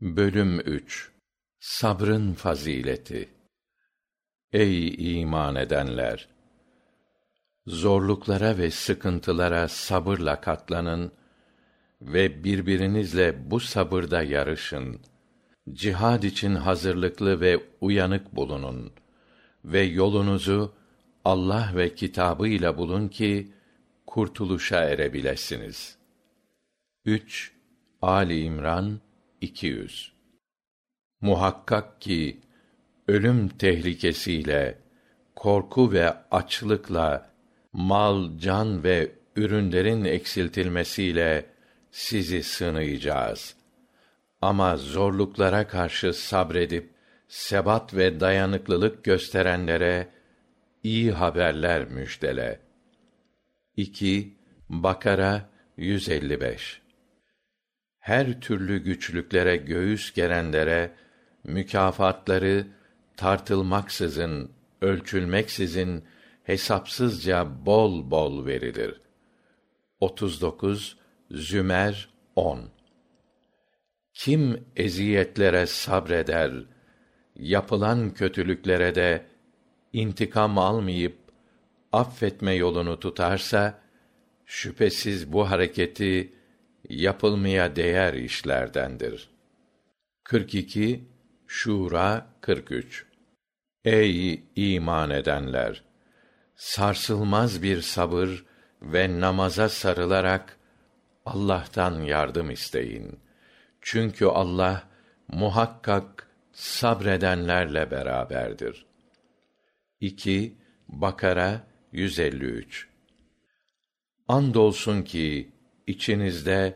Bölüm 3 Sabrın fazileti Ey iman edenler! Zorluklara ve sıkıntılara sabırla katlanın ve birbirinizle bu sabırda yarışın. Cihad için hazırlıklı ve uyanık bulunun ve yolunuzu Allah ve kitabı ile bulun ki kurtuluşa erebilesiniz. 3 Ali İmran 200 Muhakkak ki ölüm tehlikesiyle, korku ve açlıkla, mal, can ve ürünlerin eksiltilmesiyle sizi sınayacağız. Ama zorluklara karşı sabredip sebat ve dayanıklılık gösterenlere iyi haberler müjdele. 2 Bakara 155 her türlü güçlüklere göğüs gerenlere mükafatları tartılmaksızın, ölçülmeksizin hesapsızca bol bol verilir. 39 Zümer 10 Kim eziyetlere sabreder, yapılan kötülüklere de intikam almayıp affetme yolunu tutarsa şüphesiz bu hareketi yapılmaya değer işlerdendir. 42 Şura 43 Ey iman edenler! Sarsılmaz bir sabır ve namaza sarılarak Allah'tan yardım isteyin. Çünkü Allah muhakkak sabredenlerle beraberdir. 2 Bakara 153 Andolsun ki içinizde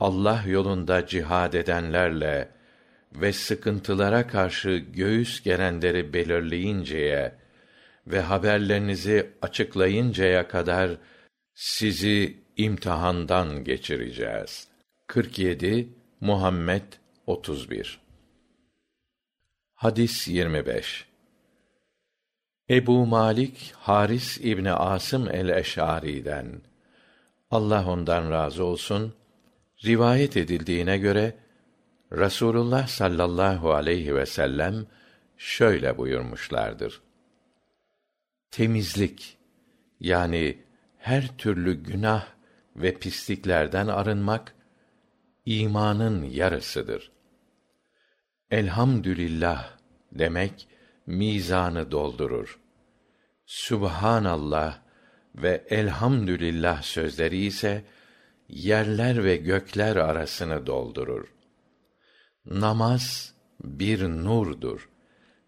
Allah yolunda cihad edenlerle ve sıkıntılara karşı göğüs gerenleri belirleyinceye ve haberlerinizi açıklayıncaya kadar sizi imtihandan geçireceğiz. 47 Muhammed 31 Hadis 25 Ebu Malik Haris İbni Asım el-Eş'ari'den Allah ondan razı olsun rivayet edildiğine göre Rasulullah sallallahu aleyhi ve sellem şöyle buyurmuşlardır. Temizlik yani her türlü günah ve pisliklerden arınmak imanın yarısıdır. Elhamdülillah demek mizanı doldurur. Subhanallah ve elhamdülillah sözleri ise yerler ve gökler arasını doldurur. Namaz bir nurdur.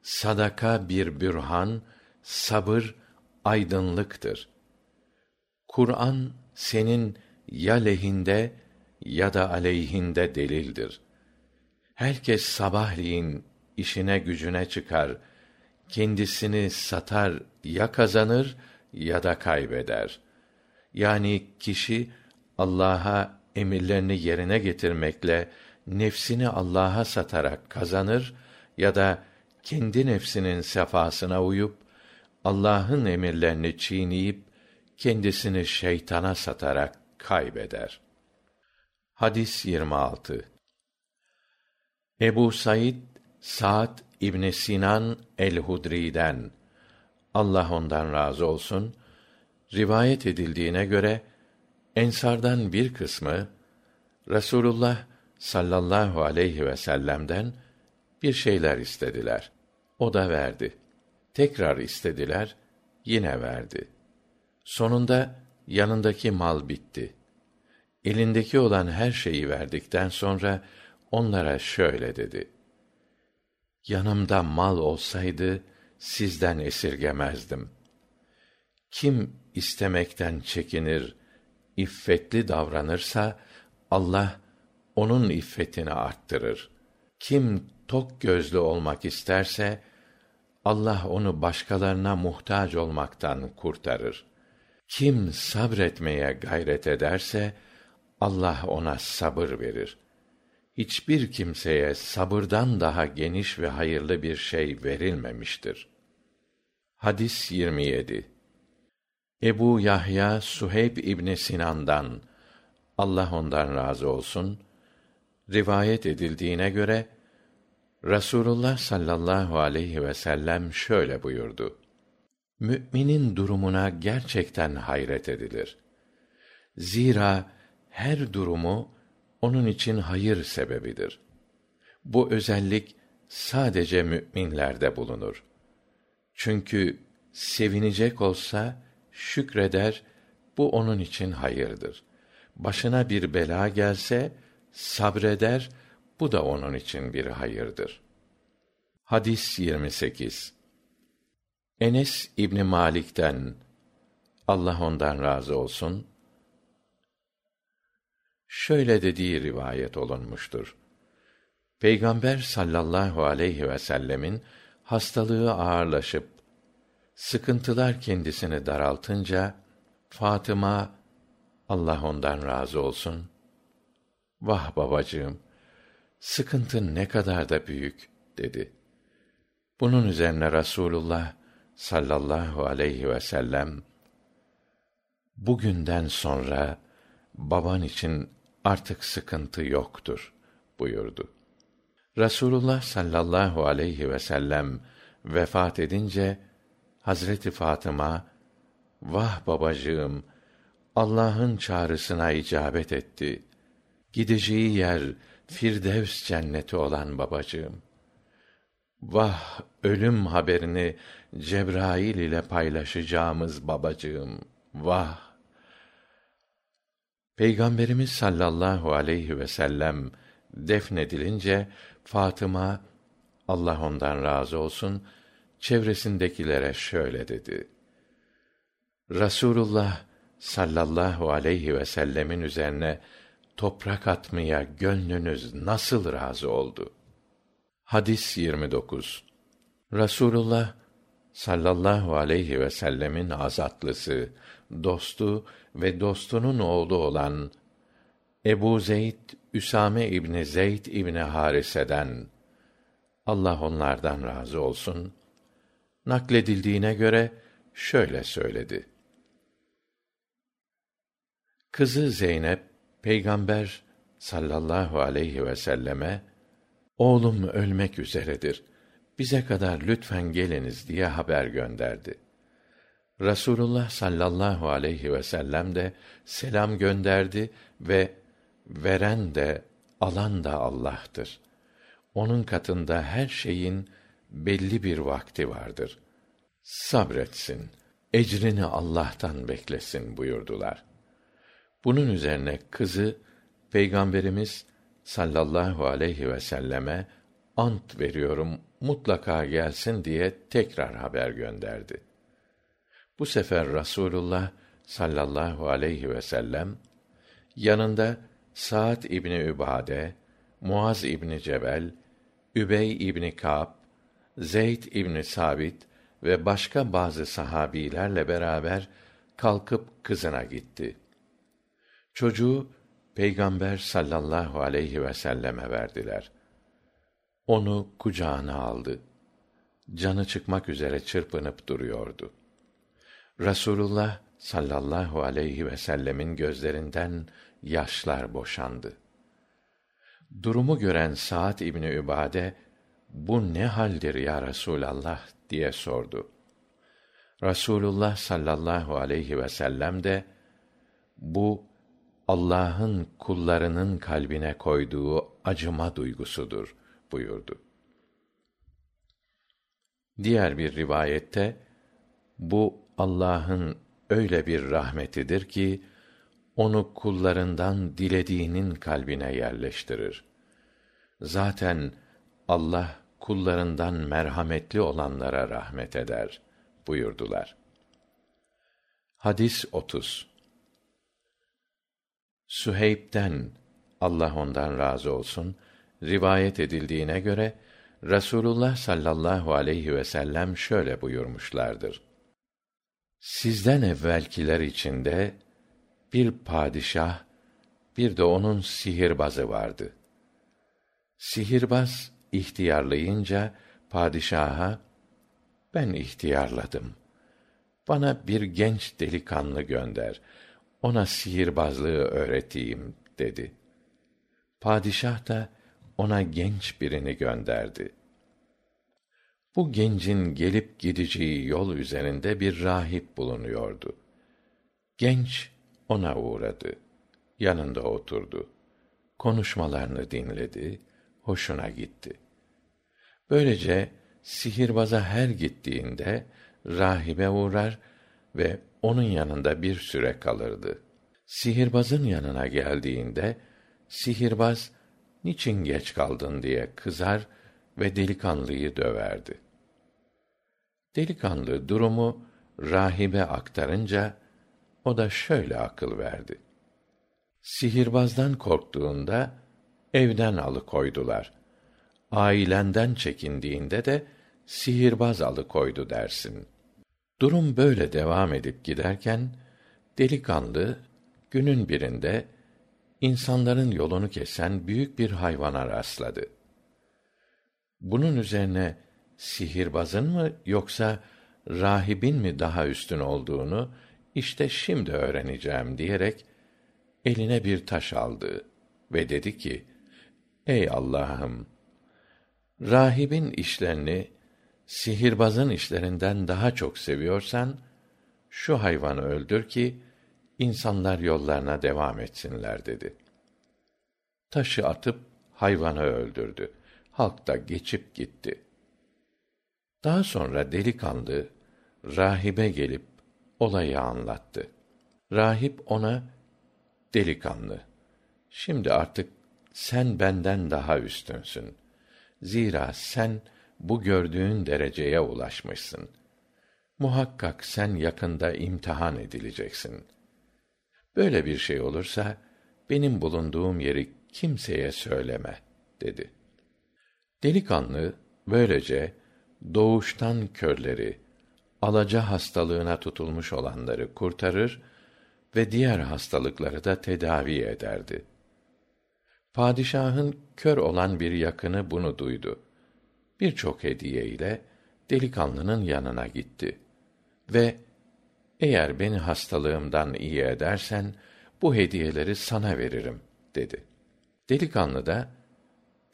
Sadaka bir bürhan, sabır aydınlıktır. Kur'an senin ya lehinde ya da aleyhinde delildir. Herkes sabahleyin işine gücüne çıkar, kendisini satar ya kazanır ya da kaybeder. Yani kişi Allah'a emirlerini yerine getirmekle nefsini Allah'a satarak kazanır ya da kendi nefsinin sefasına uyup Allah'ın emirlerini çiğneyip kendisini şeytana satarak kaybeder. Hadis 26 Ebu Said Sa'd İbn Sinan el-Hudri'den Allah ondan razı olsun rivayet edildiğine göre ensardan bir kısmı Rasulullah sallallahu aleyhi ve sellem'den bir şeyler istediler. O da verdi. Tekrar istediler, yine verdi. Sonunda yanındaki mal bitti. Elindeki olan her şeyi verdikten sonra onlara şöyle dedi: Yanımda mal olsaydı sizden esirgemezdim. Kim istemekten çekinir, iffetli davranırsa Allah onun iffetini arttırır. Kim tok gözlü olmak isterse Allah onu başkalarına muhtaç olmaktan kurtarır. Kim sabretmeye gayret ederse Allah ona sabır verir. Hiçbir kimseye sabırdan daha geniş ve hayırlı bir şey verilmemiştir. Hadis 27 Ebu Yahya Suheyb İbni Sinan'dan Allah ondan razı olsun Rivayet edildiğine göre Rasulullah sallallahu aleyhi ve sellem şöyle buyurdu. Mü'minin durumuna gerçekten hayret edilir. Zira her durumu onun için hayır sebebidir. Bu özellik sadece mü'minlerde bulunur. Çünkü sevinecek olsa şükreder, bu onun için hayırdır. Başına bir bela gelse sabreder, bu da onun için bir hayırdır. Hadis 28 Enes İbni Malik'ten Allah ondan razı olsun şöyle dediği rivayet olunmuştur. Peygamber sallallahu aleyhi ve sellemin hastalığı ağırlaşıp sıkıntılar kendisini daraltınca Fatıma Allah ondan razı olsun vah babacığım sıkıntın ne kadar da büyük dedi bunun üzerine rasulullah sallallahu aleyhi vsellem bugünden sonra baban için artık sıkıntı yoktur buyurdu. Rasulullah sallallahu aleyhi vsellem vefat edince hazreti fatıma vah babacığım allah'ın çağrısına icabet etti. Gideceği yer firdevs cenneti olan babacığım. Vah ölüm haberini cebrail ile paylaşacağımız babacığım vah peygamberimiz sallallahu aleyhi vsellem defnedilince fatıma allah ondan razı olsun çevresindekilere şöyle dedi. Rasulullah sallallahu aleyhi vsellem'in üzerine toprak atmaya gönlünüz nasıl razı oldu? Hadis rasulullah sallallahu aleyhi vsellem'in azatlısı dostu ve dostunun oğlu olan ebu zeyd üsame ibni zeyd ibni harise'den. Allah onlardan razı olsun. Nakledildiğine göre şöyle söyledi. Kızı zeynep peygamber sallallahu aleyhi vselleme oğlum ölmek üzeredir. Bize kadar lütfen geliniz diye haber gönderdi rasulullah sallallahu aleyhi vsellem de selam gönderdi ve veren de alan da allah'tır. O'nun katında her şeyin belli bir vakti vardır. Sabretsin ecrini allah'tan beklesin buyurdular. Bunun üzerine kızı peygamberimiz sallallahu aleyhi vselleme ant veriyorum mutlaka gelsin diye tekrar haber gönderdi bu sefer rasulullah sallallahu aleyhi vsellem yanında saad ibni übade muaz ibni cebel übey ibni ka'b zeyd ibni sabit ve başka bazı sahabilerle beraber kalkıp kızına gitti. Çocuğu peygamber sallallahu aleyhi vselleme verdiler. Onu kucağına aldı. Canı çıkmak üzere çırpınıp duruyordu rasulullah sallallahu aleyhi vsellem'in gözlerinden yaşlar boşandı. Durumu gören saad ibni übade bu ne haldir ya rasulallah? diye sordu. Rasulullah sallallahu aleyhi vsellem de bu allah'ın kullarının kalbine koyduğu acıma duygusudur buyurdu. Diğer bir rivayette bu allah'ın öyle bir rahmetidir ki onu kullarından dilediğinin kalbine yerleştirir. Zaten allah kullarından merhametli olanlara rahmet eder buyurdular. Hadis Süheyb'den Allah ondan razı olsun rivayet edildiğine göre Rasulullah sallallahu aleyhi ve sellem şöyle buyurmuşlardır. Sizden evvelkiler içinde bir padişah, bir de onun sihirbazı vardı. Sihirbaz ihtiyarlayınca padişaha ben ihtiyarladım. Bana bir genç delikanlı gönder ona sihirbazlığı öğreteyim dedi Padişah da ona genç birini gönderdi. Bu gencin gelip gideceği yol üzerinde bir rahip bulunuyordu. Genç ona uğradı. Yanında oturdu. Konuşmalarını dinledi, hoşuna gitti. Böylece sihirbaza her gittiğinde rahibe uğrar ve onun yanında bir süre kalırdı. Sihirbazın yanına geldiğinde sihirbaz niçin geç kaldın diye kızar ve delikanlıyı döverdi. Delikanlı durumu rahibe aktarınca o da şöyle akıl verdi. Sihirbazdan korktuğunda evden alıkoydular. Ailenden çekindiğinde de sihirbaz alıkoydu dersin. Durum böyle devam edip giderken delikanlı günün birinde insanların yolunu kesen büyük bir hayvana rastladı. Bunun üzerine sihirbazın mı yoksa rahibin mi daha üstün olduğunu işte şimdi öğreneceğim diyerek eline bir taş aldı ve dedi ki: Ey Allah'ım! Rahibin işlerini sihirbazın işlerinden daha çok seviyorsan şu hayvanı öldür ki insanlar yollarına devam etsinler dedi. Taşı atıp hayvanı öldürdü. Halk da geçip gitti. Daha sonra delikanlı rahibe gelip olayı anlattı. Rahip ona delikanlı şimdi artık sen benden daha üstünsün. Zira sen bu gördüğün dereceye ulaşmışsın. Muhakkak sen yakında imtihan edileceksin. Böyle bir şey olursa benim bulunduğum yeri kimseye söyleme dedi. Delikanlı böylece doğuştan körleri, alaca hastalığına tutulmuş olanları kurtarır ve diğer hastalıkları da tedavi ederdi. Padişahın kör olan bir yakını bunu duydu. Birçok hediye ile delikanlının yanına gitti ve eğer beni hastalığımdan iyi edersen bu hediyeleri sana veririm dedi. Delikanlı da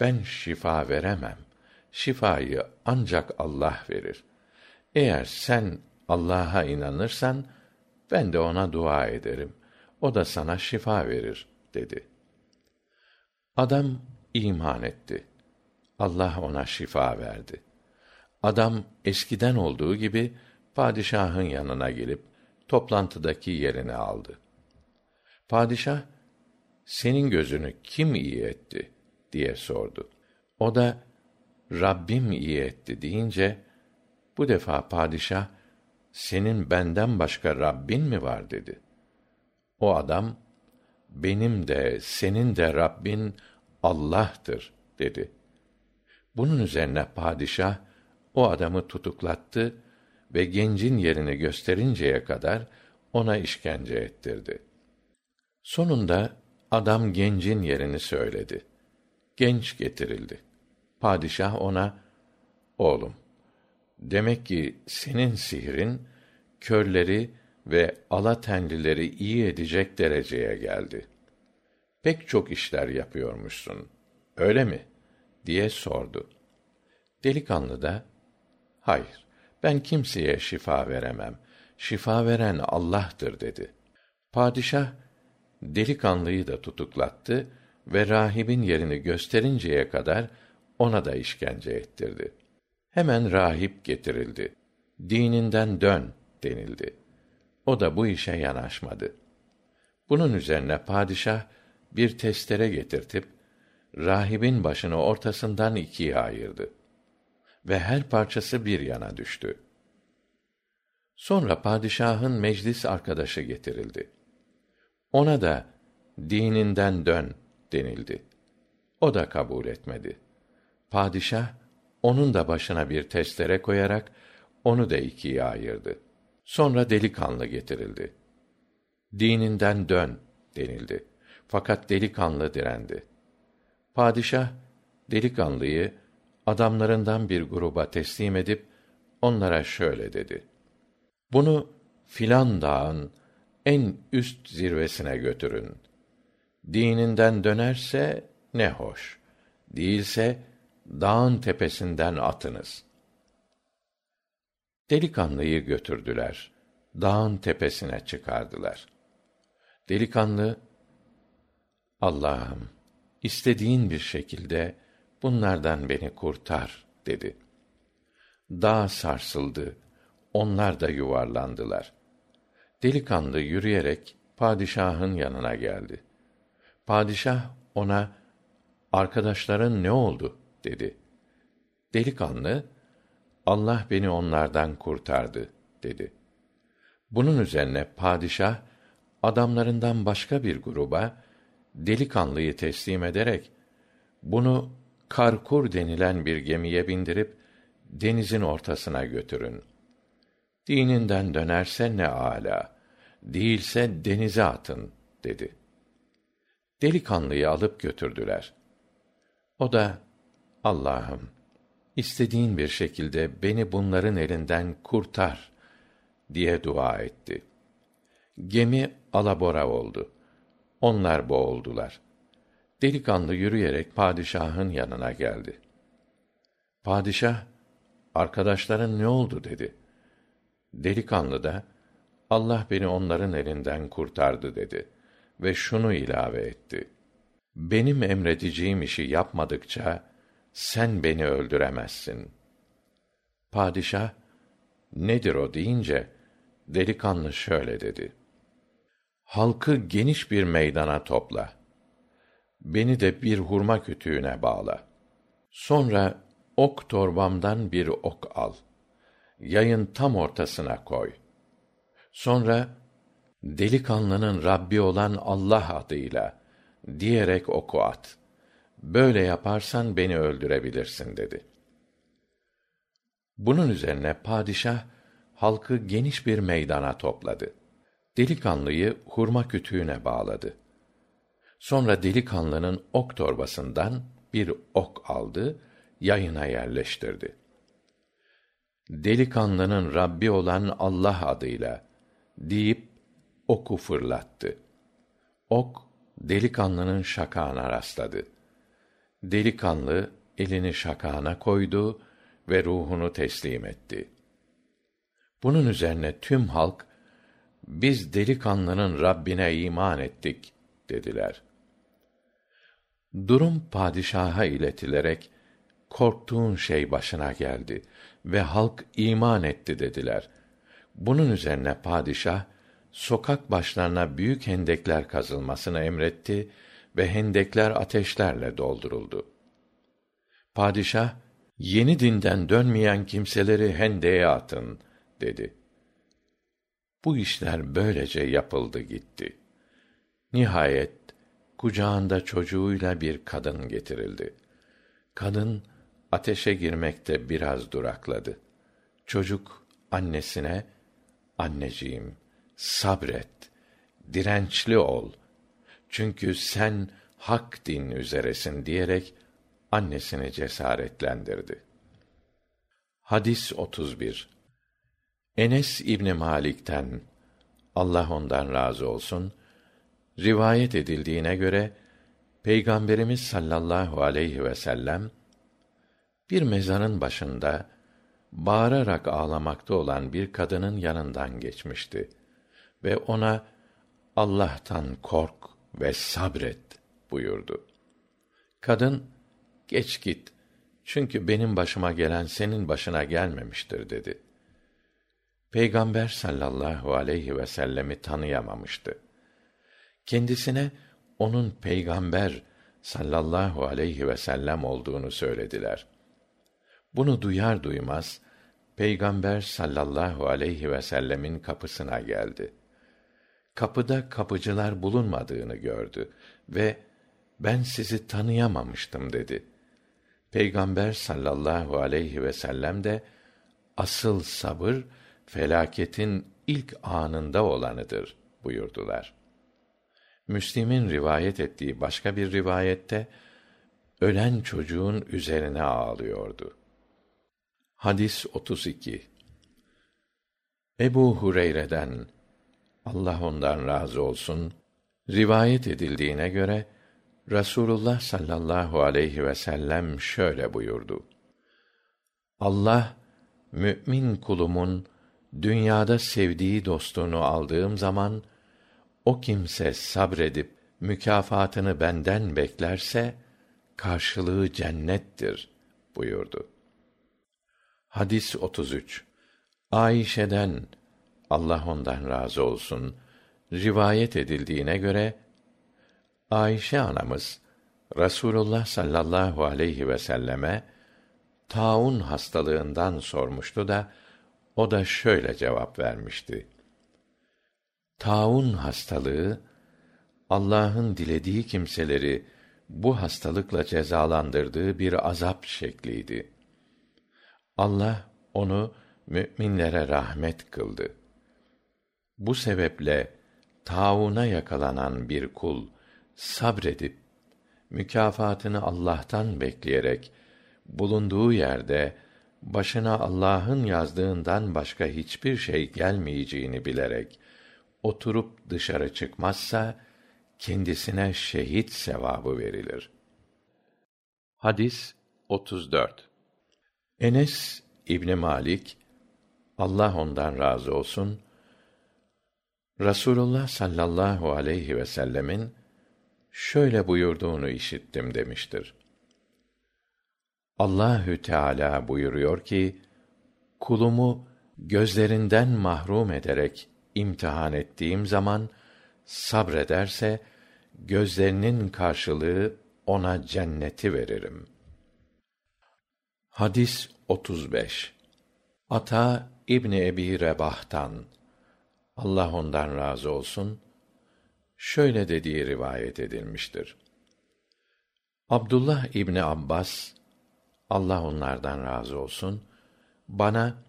ben şifa veremem. Şifayı ancak Allah verir. Eğer sen Allah'a inanırsan ben de ona dua ederim. O da sana şifa verir dedi. Adam iman etti. Allah ona şifa verdi. Adam eskiden olduğu gibi padişahın yanına gelip toplantıdaki yerini aldı. Padişah senin gözünü kim iyi etti diye sordu. O da Rabbim iyi etti deyince bu defa padişah senin benden başka Rabbin mi var dedi. O adam benim de senin de Rabbin Allah'tır dedi. Bunun üzerine padişah o adamı tutuklattı ve gencin yerini gösterinceye kadar ona işkence ettirdi. Sonunda adam gencin yerini söyledi. Genç getirildi. Padişah ona, oğlum, demek ki senin sihrin, körleri ve alatenlileri iyi edecek dereceye geldi. Pek çok işler yapıyormuşsun. Öyle mi? diye sordu. Delikanlı da, hayır, ben kimseye şifa veremem. Şifa veren Allah'tır dedi. Padişah, delikanlıyı da tutuklattı ve rahibin yerini gösterinceye kadar ona da işkence ettirdi. Hemen rahip getirildi. Dininden dön denildi. O da bu işe yanaşmadı. Bunun üzerine padişah bir testere getirtip rahibin başını ortasından ikiye ayırdı ve her parçası bir yana düştü. Sonra padişahın meclis arkadaşı getirildi. Ona da dininden dön denildi. O da kabul etmedi. Padişah onun da başına bir testere koyarak onu da ikiye ayırdı. Sonra delikanlı getirildi. Dininden dön denildi. Fakat delikanlı direndi. Padişah delikanlıyı adamlarından bir gruba teslim edip onlara şöyle dedi: Bunu filan dağın en üst zirvesine götürün. Dininden dönerse ne hoş. Değilse dağın tepesinden atınız. Delikanlıyı götürdüler. Dağın tepesine çıkardılar. Delikanlı, Allah'ım, istediğin bir şekilde bunlardan beni kurtar, dedi. Dağ sarsıldı, onlar da yuvarlandılar. Delikanlı yürüyerek padişahın yanına geldi. Padişah ona arkadaşların ne oldu dedi. Delikanlı Allah beni onlardan kurtardı dedi. Bunun üzerine padişah adamlarından başka bir gruba delikanlıyı teslim ederek bunu Karkur denilen bir gemiye bindirip denizin ortasına götürün. Dininden dönerse ne âlâ, değilse denize atın dedi. Delikanlıyı alıp götürdüler. O da Allah'ım istediğin bir şekilde beni bunların elinden kurtar diye dua etti. Gemi alabora oldu. Onlar boğuldular. Delikanlı yürüyerek padişahın yanına geldi. Padişah, arkadaşların ne oldu dedi. Delikanlı da, Allah beni onların elinden kurtardı dedi ve şunu ilave etti. Benim emredeceğim işi yapmadıkça sen beni öldüremezsin. Padişah nedir o deyince delikanlı şöyle dedi. Halkı geniş bir meydana topla. Beni de bir hurma kütüğüne bağla. Sonra ok torbamdan bir ok al. Yayın tam ortasına koy. Sonra delikanlının Rabbi olan Allah adıyla diyerek oku at. Böyle yaparsan beni öldürebilirsin dedi. Bunun üzerine padişah halkı geniş bir meydana topladı. Delikanlıyı hurma kütüğüne bağladı. Sonra delikanlının ok torbasından bir ok aldı, yayına yerleştirdi. Delikanlının Rabbi olan Allah adıyla deyip oku fırlattı. Ok delikanlının şakağına rastladı. Delikanlı elini şakağına koydu ve ruhunu teslim etti. Bunun üzerine tüm halk biz delikanlının Rabbine iman ettik dediler. Durum padişaha iletilerek korktuğun şey başına geldi ve halk iman etti dediler. Bunun üzerine padişah sokak başlarına büyük hendekler kazılmasını emretti ve hendekler ateşlerle dolduruldu. Padişah, yeni dinden dönmeyen kimseleri hendeğe atın, dedi. Bu işler böylece yapıldı gitti. Nihayet, kucağında çocuğuyla bir kadın getirildi. Kadın, ateşe girmekte biraz durakladı. Çocuk, annesine, anneciğim, sabret, dirençli ol. Çünkü sen hak din üzeresin diyerek annesini cesaretlendirdi. Hadis 31. Enes İbni Malik'ten Allah ondan razı olsun rivayet edildiğine göre Peygamberimiz sallallahu aleyhi ve sellem bir mezarın başında bağırarak ağlamakta olan bir kadının yanından geçmişti ve ona Allah'tan kork ve sabret buyurdu. Kadın, geç git, çünkü benim başıma gelen senin başına gelmemiştir dedi. Peygamber sallallahu aleyhi ve sellemi tanıyamamıştı. Kendisine onun peygamber sallallahu aleyhi ve sellem olduğunu söylediler. Bunu duyar duymaz Peygamber sallallahu aleyhi ve sellemin kapısına geldi kapıda kapıcılar bulunmadığını gördü ve ben sizi tanıyamamıştım dedi. Peygamber sallallahu aleyhi ve sellem de asıl sabır felaketin ilk anında olanıdır buyurdular. Müslim'in rivayet ettiği başka bir rivayette ölen çocuğun üzerine ağlıyordu. Hadis 32 Ebu Hureyre'den Allah ondan razı olsun rivayet edildiğine göre rasulullah sallallahu aleyhi vsellem şöyle buyurdu. Allah mü'min kulumun dünyada sevdiği dostunu aldığım zaman o kimse sabredip mükafatını benden beklerse karşılığı cennettir buyurdu. Hadis ayşe'den allah ondan razı olsun rivayet edildiğine göre ayşe anamız rasulullah sallallahu aleyhi vselleme taun hastalığından sormuştu da o da şöyle cevap vermişti. Taun hastalığı allah'ın dilediği kimseleri bu hastalıkla cezalandırdığı bir azap şekliydi. Allah onu mü'minlere rahmet kıldı bu sebeple tauna yakalanan bir kul sabredip mükafatını allah'tan bekleyerek bulunduğu yerde başına allah'ın yazdığından başka hiçbir şey gelmeyeceğini bilerek oturup dışarı çıkmazsa kendisine şehit sevabı verilir. Hadis enes İbni malik allah ondan razı olsun rasulullah sallallahu aleyhi vsellem'in şöyle buyurduğunu işittim demiştir. Allahü teala buyuruyor ki kulumu gözlerinden mahrum ederek imtihan ettiğim zaman sabrederse gözlerinin karşılığı ona cenneti veririm. Hadis ata ibni ebi rebah'tan allah ondan razı olsun şöyle dediği rivayet edilmiştir. Abdullah ibni abbas allah onlardan razı olsun bana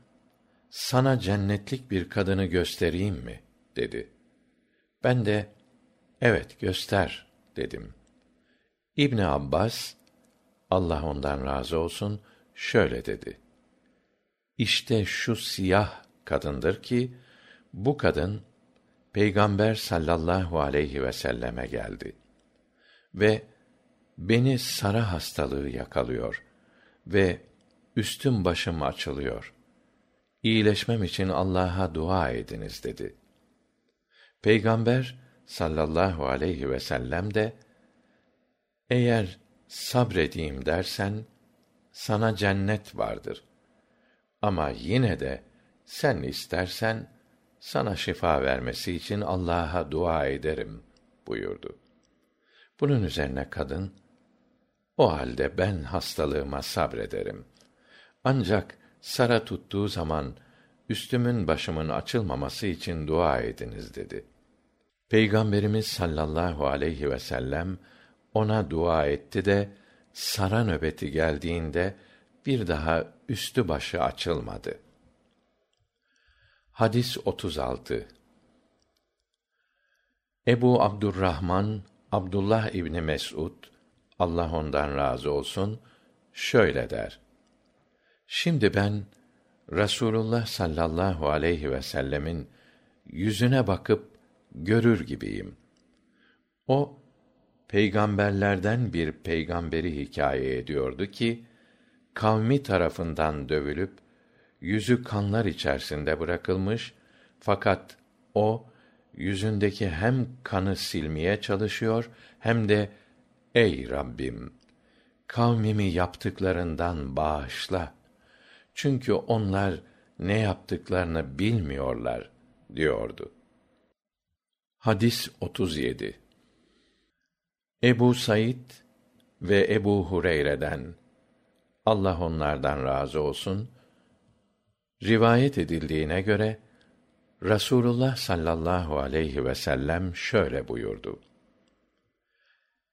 sana cennetlik bir kadını göstereyim mi? dedi. Ben de evet göster dedim. Ibni abbas allah ondan razı olsun şöyle dedi. Işte şu siyah kadındır ki bu kadın peygamber sallallahu aleyhi vselleme geldi ve beni sara hastalığı yakalıyor ve üstüm başım açılıyor. Iyileşmem için allah'a dua ediniz dedi. Peygamber sallallahu aleyhi vsellem de eğer sabredeyim dersen sana cennet vardır. Ama yine de sen istersen sana şifa vermesi için allah'a dua ederim buyurdu. Bunun üzerine kadın o halde ben hastalığıma sabrederim. Ancak sara tuttuğu zaman üstümün başımın açılmaması için dua ediniz dedi. Peygamberimiz sallallahu aleyhi vsellem ona dua etti de sara nöbeti geldiğinde bir daha üstü başı açılmadı hadis ebu abdurrahman abdullah ibni mes'ud allah ondan razı olsun şöyle der. Şimdi ben rasulullah sallallahu aleyhi vsellem'in yüzüne bakıp görür gibiyim. O peygamberlerden bir peygamberi hikaye ediyordu ki kavmi tarafından dövülüp yüzü kanlar içerisinde bırakılmış fakat o yüzündeki hem kanı silmeye çalışıyor hem de ey rabbim kavmimi yaptıklarından bağışla. Çünkü onlar ne yaptıklarını bilmiyorlar diyordu. Hadis ebu said ve ebu hureyre'den allah onlardan razı olsun rivayet edildiğine göre rasulullah sallallahu aleyhi vsellem şöyle buyurdu.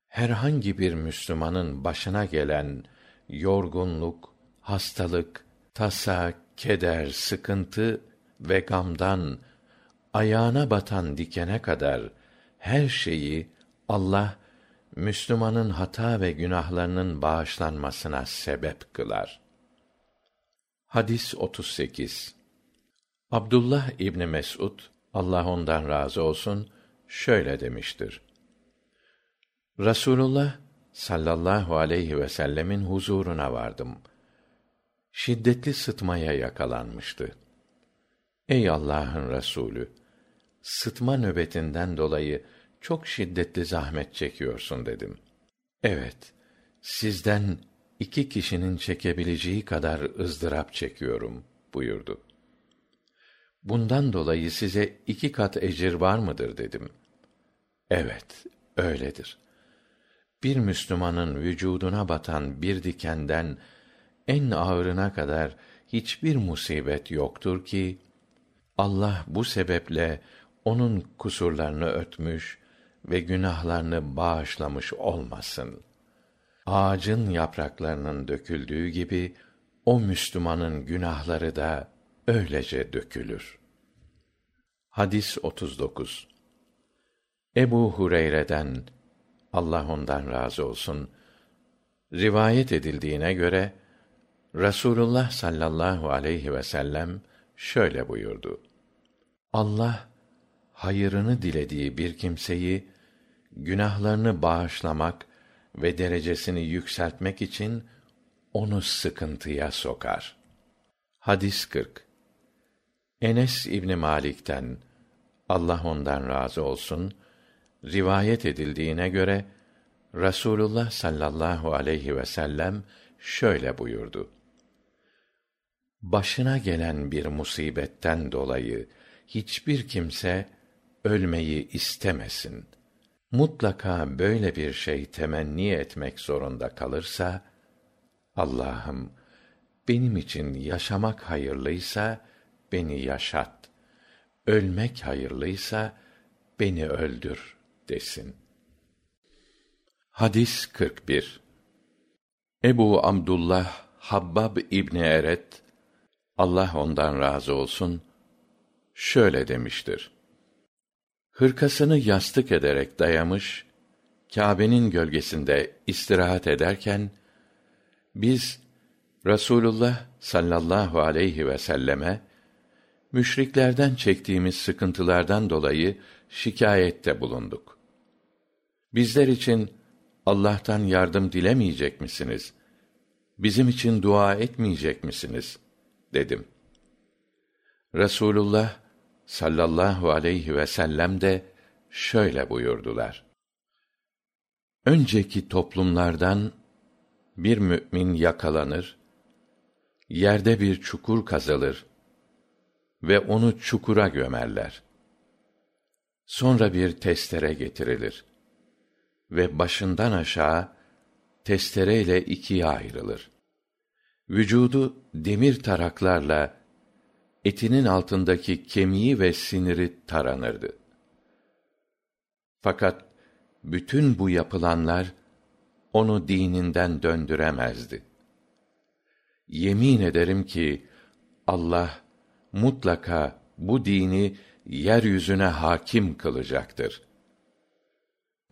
Herhangi bir müslümanın başına gelen yorgunluk hastalık tasa keder sıkıntı ve gamdan ayağına batan dikene kadar her şeyi allah müslümanın hata ve günahlarının bağışlanmasına sebep kılar hadis abdullah ibni mes'ud allah ondan razı olsun şöyle demiştir. Rasulullah sallallahu aleyhi vsellem'in huzuruna vardım. Şiddetli sıtmaya yakalanmıştı. Ey allah'ın rasulü sıtma nöbetinden dolayı çok şiddetli zahmet çekiyorsun dedim. Evet sizden iki kişinin çekebileceği kadar ızdırap çekiyorum buyurdu. Bundan dolayı size iki kat ecir var mıdır dedim. Evet öyledir. Bir müslümanın vücuduna batan bir dikenden en ağırına kadar hiçbir musibet yoktur ki allah bu sebeple o'nun kusurlarını örtmüş ve günahlarını bağışlamış olmasın ağacın yapraklarının döküldüğü gibi o müslümanın günahları da öylece dökülür. Hadis ebu hureyre'den allah ondan razı olsun. Rivayet edildiğine göre rasulullah sallallahu aleyhi vsellem şöyle buyurdu. Allah hayırını dilediği bir kimseyi günahlarını bağışlamak ve derecesini yükseltmek için onu sıkıntıya sokar. Hadis 40 enes ibni malik'ten allah ondan razı olsun rivayet edildiğine göre rasulullah sallallahu aleyhi vsellem şöyle buyurdu. Başına gelen bir musibetten dolayı hiçbir kimse ölmeyi istemesin mutlaka böyle bir şey temenni etmek zorunda kalırsa allah'ım benim için yaşamak hayırlıysa beni yaşat ölmek hayırlıysa beni öldür desin. Hadis ebu amdullah habbab ibni eret allah ondan razı olsun şöyle demiştir hırkasını yastık ederek dayamış kâbe'nin gölgesinde istirahat ederken biz rasulullah sallallahu aleyhi vselleme müşriklerden çektiğimiz sıkıntılardan dolayı şikayette bulunduk. Bizler için allah'tan yardım dilemeyecek misiniz? Bizim için dua etmeyecek misiniz? dedim. Rasulullah sallallahu aleyhi vsellem de şöyle buyurdular. Önceki toplumlardan bir mü'min yakalanır yerde bir çukur kazılır ve onu çukura gömerler. Sonra bir testere getirilir ve başından aşağı testereyle ikiye ayrılır. Vücudu demir taraklarla etinin altındaki kemiği ve siniri taranırdı. Fakat bütün bu yapılanlar onu dininden döndüremezdi. Yemin ederim ki allah mutlaka bu dini yeryüzüne hakim kılacaktır.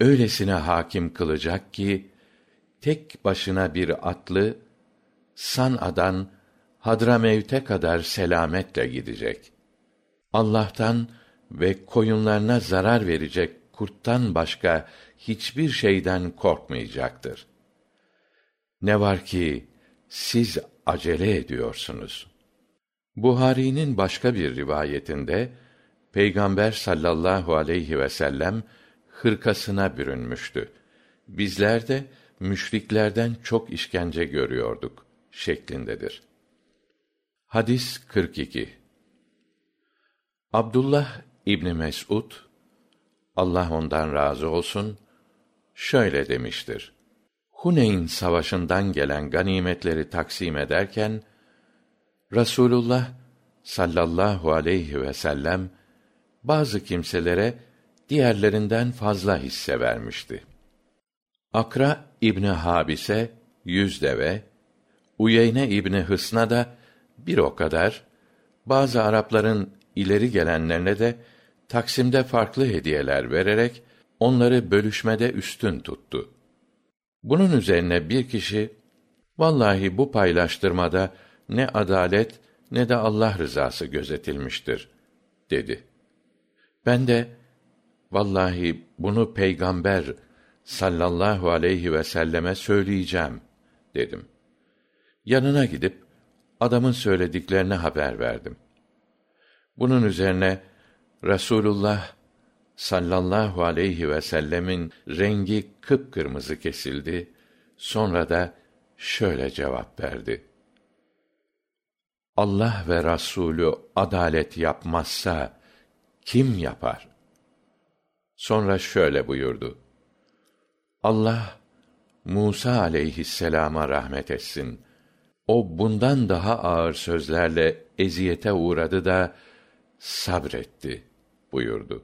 Öylesine hakim kılacak ki tek başına bir atlı san'adan hadramevt'e kadar selametle gidecek. Allah'tan ve koyunlarına zarar verecek kurttan başka hiçbir şeyden korkmayacaktır. Ne var ki siz acele ediyorsunuz. Buhari'nin başka bir rivayetinde peygamber sallallahu aleyhi vsellem hırkasına bürünmüştü. Bizler de müşriklerden çok işkence görüyorduk şeklindedir hadis abdullah ibni mes'ud allah ondan razı olsun şöyle demiştir. Huneyn savaşından gelen ganimetleri taksim ederken rasulullah sallallahu aleyhi vsellem bazı kimselere diğerlerinden fazla hisse vermişti. Akra ibni habise yüz deve uyeyne ibni hısna da bir o kadar bazı arapların ileri gelenlerine de taksimde farklı hediyeler vererek onları bölüşmede üstün tuttu bunun üzerine bir kişi vallahi bu paylaştırmada ne adalet ne de allah rızası gözetilmiştir dedi ben de vallahi bunu peygamber sallallahu aleyhi ve selleme söyleyeceğim dedim. Yanına gidip adamın söylediklerini haber verdim. Bunun üzerine Rasulullah sallallahu aleyhi ve sellemin rengi kıpkırmızı kesildi. Sonra da şöyle cevap verdi. Allah ve Rasulü adalet yapmazsa kim yapar? Sonra şöyle buyurdu. Allah Musa aleyhisselama rahmet etsin. O bundan daha ağır sözlerle eziyete uğradı da sabretti buyurdu.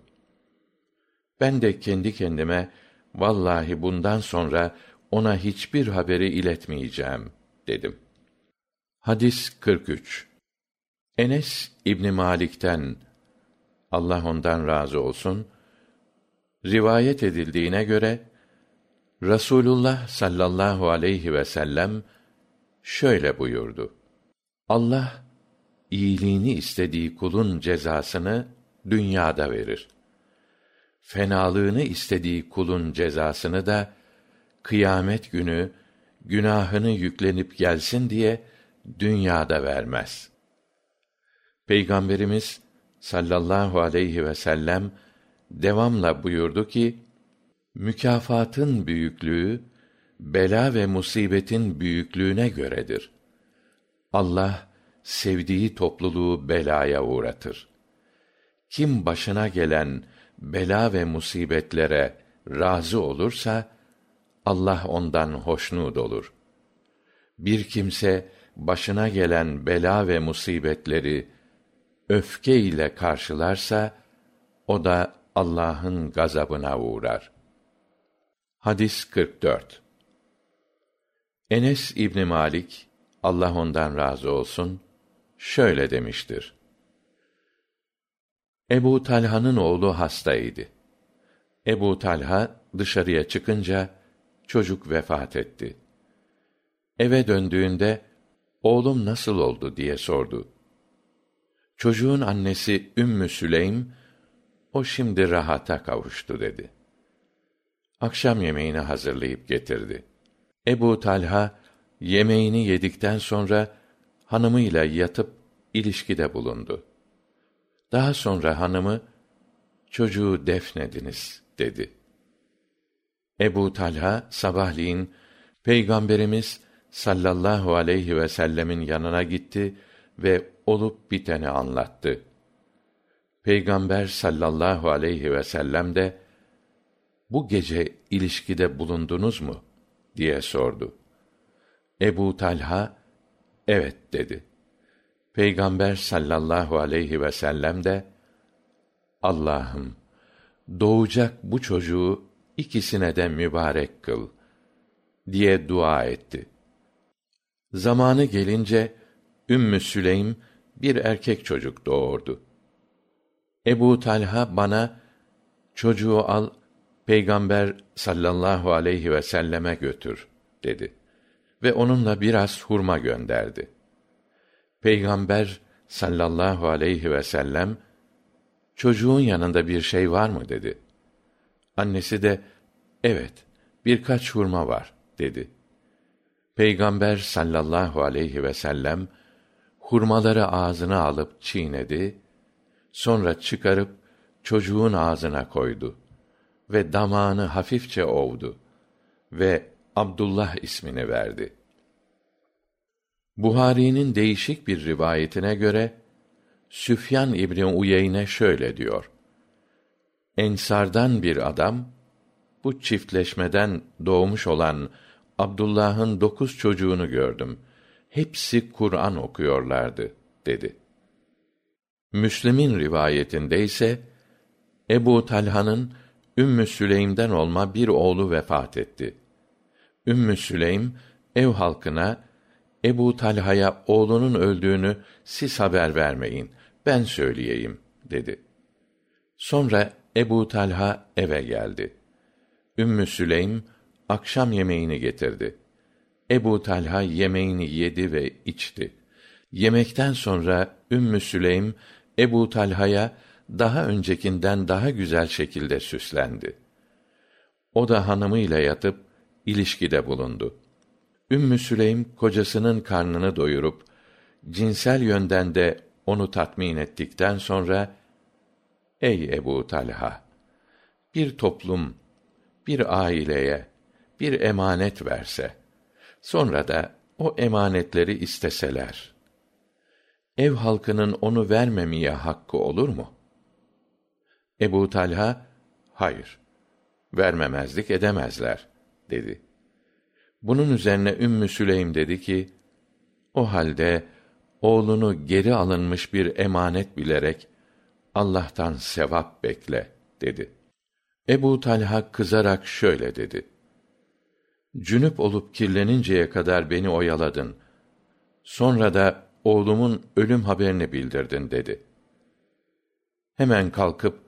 Ben de kendi kendime vallahi bundan sonra ona hiçbir haberi iletmeyeceğim dedim. Hadis 43. Enes İbni Malik'ten Allah ondan razı olsun rivayet edildiğine göre Rasulullah sallallahu aleyhi ve sellem şöyle buyurdu. Allah iyiliğini istediği kulun cezasını dünyada verir. Fenalığını istediği kulun cezasını da kıyamet günü günahını yüklenip gelsin diye dünyada vermez. Peygamberimiz sallallahu aleyhi ve sellem devamla buyurdu ki mükafatın büyüklüğü bela ve musibetin büyüklüğüne göredir. Allah sevdiği topluluğu belaya uğratır. Kim başına gelen bela ve musibetlere razı olursa Allah ondan hoşnut olur. Bir kimse başına gelen bela ve musibetleri öfke ile karşılarsa o da Allah'ın gazabına uğrar. Hadis 44. Enes İbn Malik Allah ondan razı olsun şöyle demiştir. Ebu Talha'nın oğlu hastaydı. Ebu Talha dışarıya çıkınca çocuk vefat etti. Eve döndüğünde oğlum nasıl oldu diye sordu. Çocuğun annesi Ümmü Süleym o şimdi rahata kavuştu dedi. Akşam yemeğini hazırlayıp getirdi. Ebu Talha yemeğini yedikten sonra hanımıyla yatıp ilişkide bulundu. Daha sonra hanımı çocuğu defnediniz dedi. Ebu Talha sabahleyin Peygamberimiz sallallahu aleyhi ve sellemin yanına gitti ve olup biteni anlattı. Peygamber sallallahu aleyhi ve sellem de bu gece ilişkide bulundunuz mu diye sordu. Ebu Talha evet dedi. Peygamber sallallahu aleyhi ve sellem de Allah'ım doğacak bu çocuğu ikisine de mübarek kıl diye dua etti. Zamanı gelince Ümmü Süleym bir erkek çocuk doğurdu. Ebu Talha bana çocuğu al Peygamber sallallahu aleyhi ve selleme götür dedi ve onunla biraz hurma gönderdi. Peygamber sallallahu aleyhi ve sellem çocuğun yanında bir şey var mı dedi. Annesi de evet birkaç hurma var dedi. Peygamber sallallahu aleyhi ve sellem hurmaları ağzına alıp çiğnedi, sonra çıkarıp çocuğun ağzına koydu ve damağını hafifçe ovdu ve Abdullah ismini verdi. Buhari'nin değişik bir rivayetine göre Süfyan İbni Uyeyne şöyle diyor: Ensardan bir adam bu çiftleşmeden doğmuş olan Abdullah'ın dokuz çocuğunu gördüm. Hepsi Kur'an okuyorlardı, dedi. Müslim'in rivayetinde ise Ebu Talha'nın Ümmü Süleym'den olma bir oğlu vefat etti. Ümmü Süleym ev halkına Ebu Talha'ya oğlunun öldüğünü siz haber vermeyin, ben söyleyeyim dedi. Sonra Ebu Talha eve geldi. Ümmü Süleym akşam yemeğini getirdi. Ebu Talha yemeğini yedi ve içti. Yemekten sonra Ümmü Süleym Ebu Talha'ya daha öncekinden daha güzel şekilde süslendi. O da hanımıyla yatıp ilişkide bulundu. Ümmü Süleym kocasının karnını doyurup cinsel yönden de onu tatmin ettikten sonra Ey Ebu Talha bir toplum bir aileye bir emanet verse sonra da o emanetleri isteseler ev halkının onu vermemeye hakkı olur mu ebu talha hayır vermemezlik edemezler dedi. Bunun üzerine ümmü süleym dedi ki o halde oğlunu geri alınmış bir emanet bilerek allah'tan sevap bekle dedi. Ebu talha kızarak şöyle dedi cünüp olup kirleninceye kadar beni oyaladın. Sonra da oğlumun ölüm haberini bildirdin dedi. Hemen kalkıp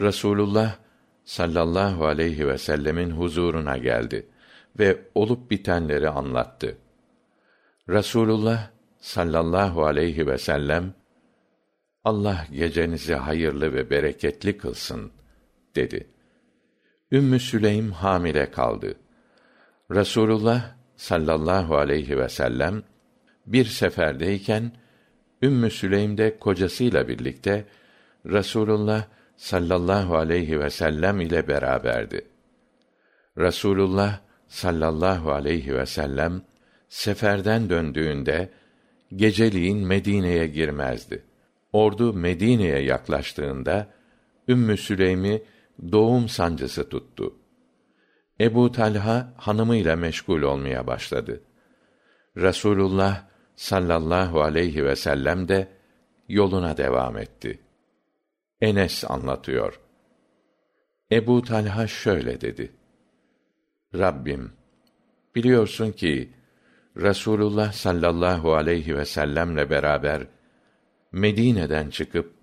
rasulullah sallallahu aleyhi vsellem'in huzuruna geldi ve olup bitenleri anlattı. Rasulullah sallallahu aleyhi vsellem allah gecenizi hayırlı ve bereketli kılsın dedi. Ümmü süleym hamile kaldı. Rasulullah sallallahu aleyhi vsellem bir seferdeyken ümmü süleym de kocasıyla birlikte rasulullah sallallahu aleyhi vsellem ile beraberdi. Rasulullah sallallahu aleyhi vsellem seferden döndüğünde geceliğin medine'ye girmezdi. Ordu medine'ye yaklaştığında ümmü süleym'i doğum sancısı tuttu. Ebu talha hanımıyla meşgul olmaya başladı. Rasulullah sallallahu aleyhi vsellem de yoluna devam etti enes anlatıyor. Ebu talha şöyle dedi. Rabbim biliyorsun ki rasulullah sallallahu aleyhi vsellemle beraber medine'den çıkıp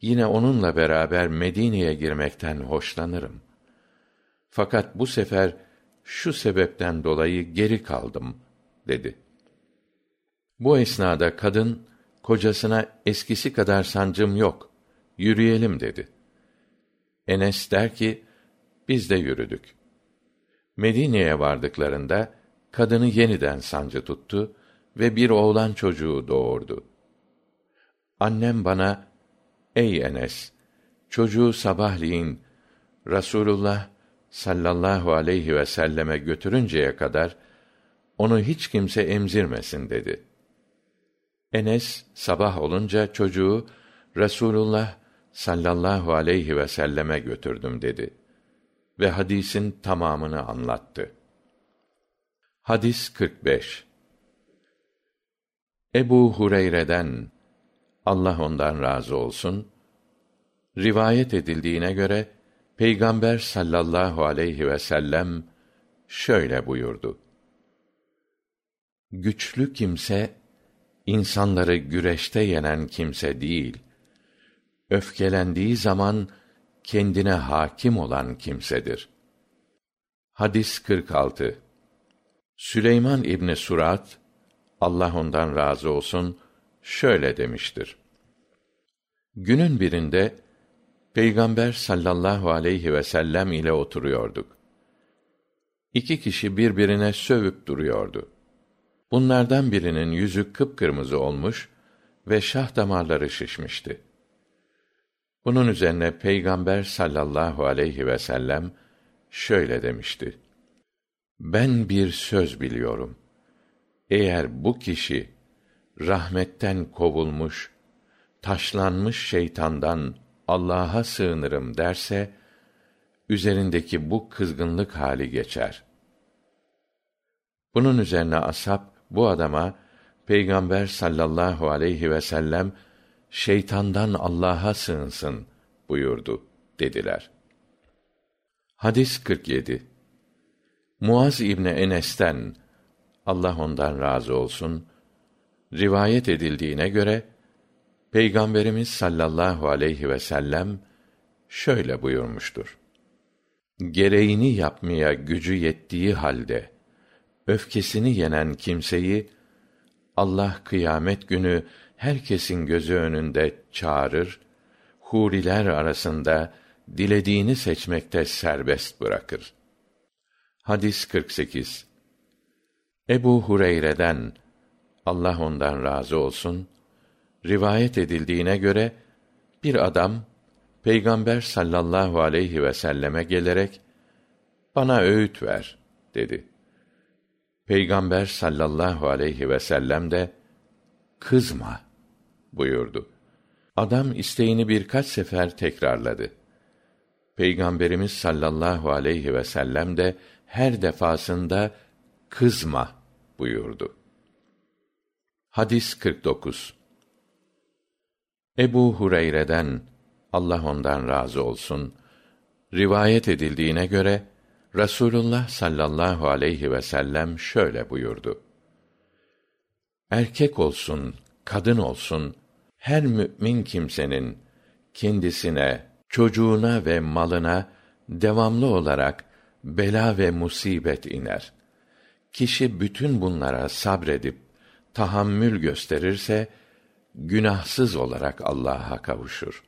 yine onunla beraber medine'ye girmekten hoşlanırım. Fakat bu sefer şu sebepten dolayı geri kaldım dedi. Bu esnada kadın kocasına eskisi kadar sancım yok yürüyelim dedi. Enes der ki biz de yürüdük. Medine'ye vardıklarında kadını yeniden sancı tuttu ve bir oğlan çocuğu doğurdu. Annem bana ey enes çocuğu sabahleyin rasulullah sallallahu aleyhi vselleme götürünceye kadar onu hiç kimse emzirmesin dedi. Enes sabah olunca çocuğu rasulullah sallallahu aleyhi vselleme götürdüm dedi ve hadisin tamamını anlattı. Hadis 45 ebu hureyre'den allah ondan razı olsun rivayet edildiğine göre peygamber sallallahu aleyhi vsellem şöyle buyurdu. Güçlü kimse insanları güreşte yenen kimse değil öfkelendiği zaman kendine hakim olan kimsedir. Hadis 46 süleyman ibni surat allah ondan razı olsun şöyle demiştir. Günün birinde peygamber sallallahu aleyhi vsellem ile oturuyorduk. İki kişi birbirine sövüp duruyordu. Bunlardan birinin yüzü kıpkırmızı olmuş ve şah damarları şişmişti bunun üzerine peygamber sallallahu aleyhi vsellem şöyle demişti. Ben bir söz biliyorum. Eğer bu kişi rahmetten kovulmuş taşlanmış şeytandan allah'a sığınırım derse üzerindeki bu kızgınlık hali geçer. Bunun üzerine ashab bu adama peygamber sallallahu aleyhi vsellem şeytandan allah'a sığınsın buyurdu dediler. Hadis 47 muaz ibni enes'ten allah ondan razı olsun rivayet edildiğine göre peygamberimiz sallallahu aleyhi vsellem şöyle buyurmuştur. Gereğini yapmaya gücü yettiği halde öfkesini yenen kimseyi allah kıyamet günü herkesin gözü önünde çağırır huriler arasında dilediğini seçmekte serbest bırakır Hadis 48 Ebu Hureyre'den Allah ondan razı olsun rivayet edildiğine göre bir adam Peygamber sallallahu aleyhi ve selleme gelerek bana öğüt ver dedi. Peygamber sallallahu aleyhi ve sellem de kızma buyurdu. Adam isteğini birkaç sefer tekrarladı. Peygamberimiz sallallahu aleyhi ve sellem de her defasında kızma buyurdu. Hadis 49 Ebu Hureyre'den Allah ondan razı olsun rivayet edildiğine göre Rasulullah sallallahu aleyhi ve sellem şöyle buyurdu. Erkek olsun, kadın olsun, her mümin kimsenin kendisine, çocuğuna ve malına devamlı olarak bela ve musibet iner. Kişi bütün bunlara sabredip tahammül gösterirse günahsız olarak Allah'a kavuşur.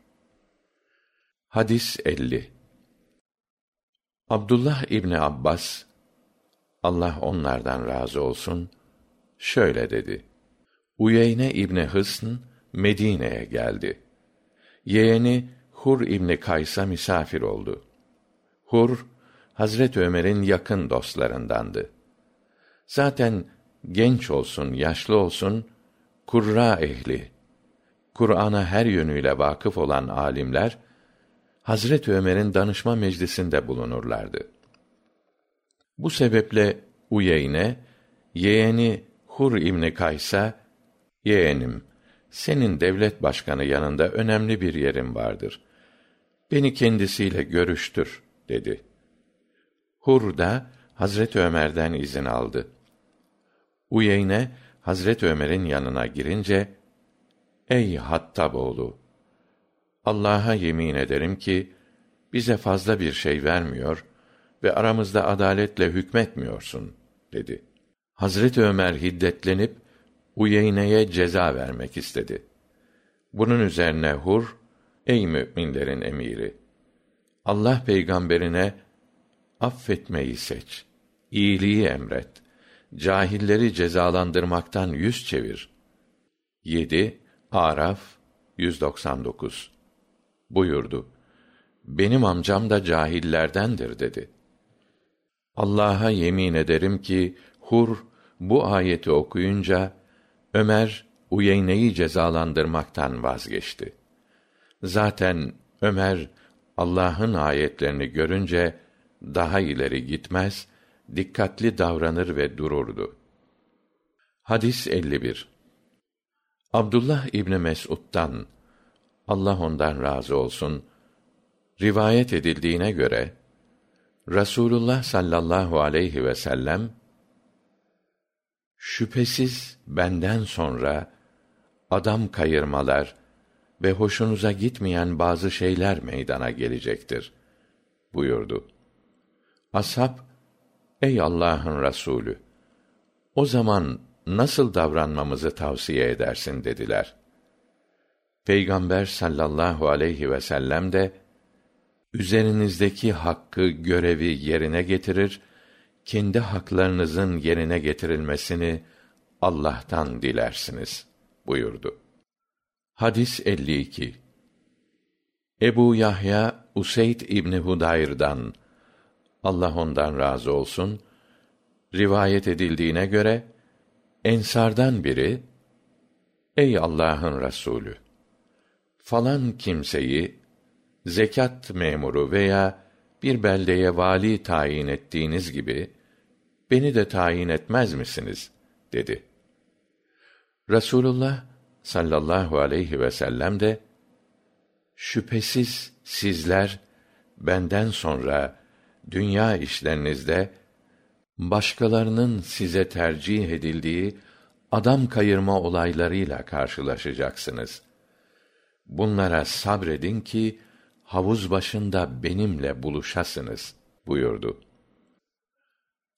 Hadis 50 Abdullah İbni Abbas Allah onlardan razı olsun şöyle dedi. Uyeyne İbni Hısn Medine'ye geldi. Yeğeni Hur İbni Kays'a misafir oldu. Hur Hazret Ömer'in yakın dostlarındandı. Zaten genç olsun, yaşlı olsun kurra ehli, Kur'an'a her yönüyle vakıf olan alimler Hazret Ömer'in danışma meclisinde bulunurlardı. Bu sebeple Uyeyne yeğeni Hur İbni Kays'a yeğenim senin devlet başkanı yanında önemli bir yerim vardır. Beni kendisiyle görüştür dedi. Hur da Hazret Ömer'den izin aldı. Uyeyne Hazret Ömer'in yanına girince Ey Hattab oğlu Allah'a yemin ederim ki bize fazla bir şey vermiyor ve aramızda adaletle hükmetmiyorsun dedi. Hazreti Ömer hiddetlenip Uyeyne'ye ceza vermek istedi. Bunun üzerine Hur, ey müminlerin emiri, Allah peygamberine affetmeyi seç, iyiliği emret, cahilleri cezalandırmaktan yüz çevir. 7 Araf 199 buyurdu. Benim amcam da cahillerdendir dedi. Allah'a yemin ederim ki Hur bu ayeti okuyunca Ömer Uyeyne'yi cezalandırmaktan vazgeçti. Zaten Ömer Allah'ın ayetlerini görünce daha ileri gitmez, dikkatli davranır ve dururdu. Hadis 51 Abdullah İbni Mes'ud'dan Allah ondan razı olsun rivayet edildiğine göre Rasulullah sallallahu aleyhi ve sellem şüphesiz benden sonra adam kayırmalar ve hoşunuza gitmeyen bazı şeyler meydana gelecektir buyurdu. Ashab, ey Allah'ın Resulü, o zaman nasıl davranmamızı tavsiye edersin dediler. Peygamber sallallahu aleyhi ve sellem de üzerinizdeki hakkı, görevi yerine getirir, kendi haklarınızın yerine getirilmesini Allah'tan dilersiniz buyurdu. Hadis 52 Ebu Yahya Useyd İbni Hudayr'dan Allah ondan razı olsun rivayet edildiğine göre ensardan biri Ey Allah'ın Resulü falan kimseyi zekat memuru veya bir beldeye vali tayin ettiğiniz gibi beni de tayin etmez misiniz dedi. Rasulullah sallallahu aleyhi ve sellem de şüphesiz sizler benden sonra dünya işlerinizde başkalarının size tercih edildiği adam kayırma olaylarıyla karşılaşacaksınız. Bunlara sabredin ki havuz başında benimle buluşasınız buyurdu.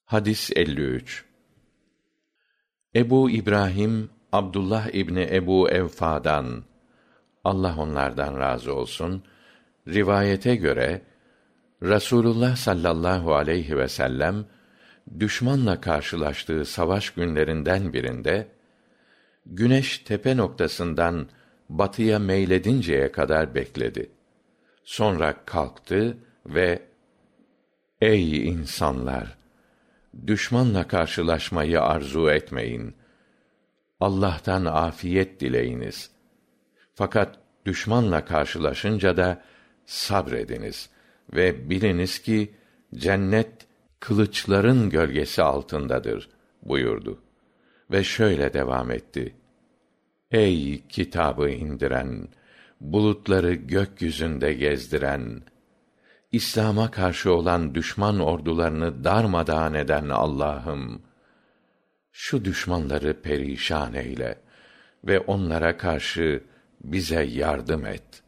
Hadis 53 Ebu İbrahim Abdullah İbni Ebu Evfa'dan Allah onlardan razı olsun rivayete göre Rasulullah sallallahu aleyhi ve sellem düşmanla karşılaştığı savaş günlerinden birinde güneş tepe noktasından batıya meyledinceye kadar bekledi. Sonra kalktı ve Ey insanlar! Düşmanla karşılaşmayı arzu etmeyin. Allah'tan afiyet dileyiniz. Fakat düşmanla karşılaşınca da sabrediniz ve biliniz ki cennet kılıçların gölgesi altındadır buyurdu ve şöyle devam etti ey kitabı indiren bulutları gökyüzünde gezdiren İslam'a karşı olan düşman ordularını darmadağın eden Allah'ım şu düşmanları perişan eyle ve onlara karşı bize yardım et.